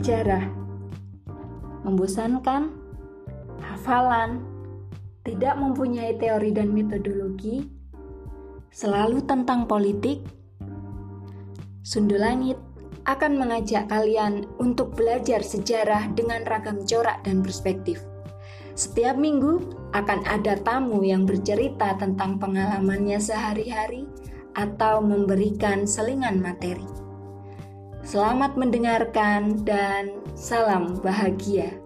sejarah. Membosankan? Hafalan? Tidak mempunyai teori dan metodologi? Selalu tentang politik? Sundulangit akan mengajak kalian untuk belajar sejarah dengan ragam corak dan perspektif. Setiap minggu akan ada tamu yang bercerita tentang pengalamannya sehari-hari atau memberikan selingan materi. Selamat mendengarkan dan salam bahagia.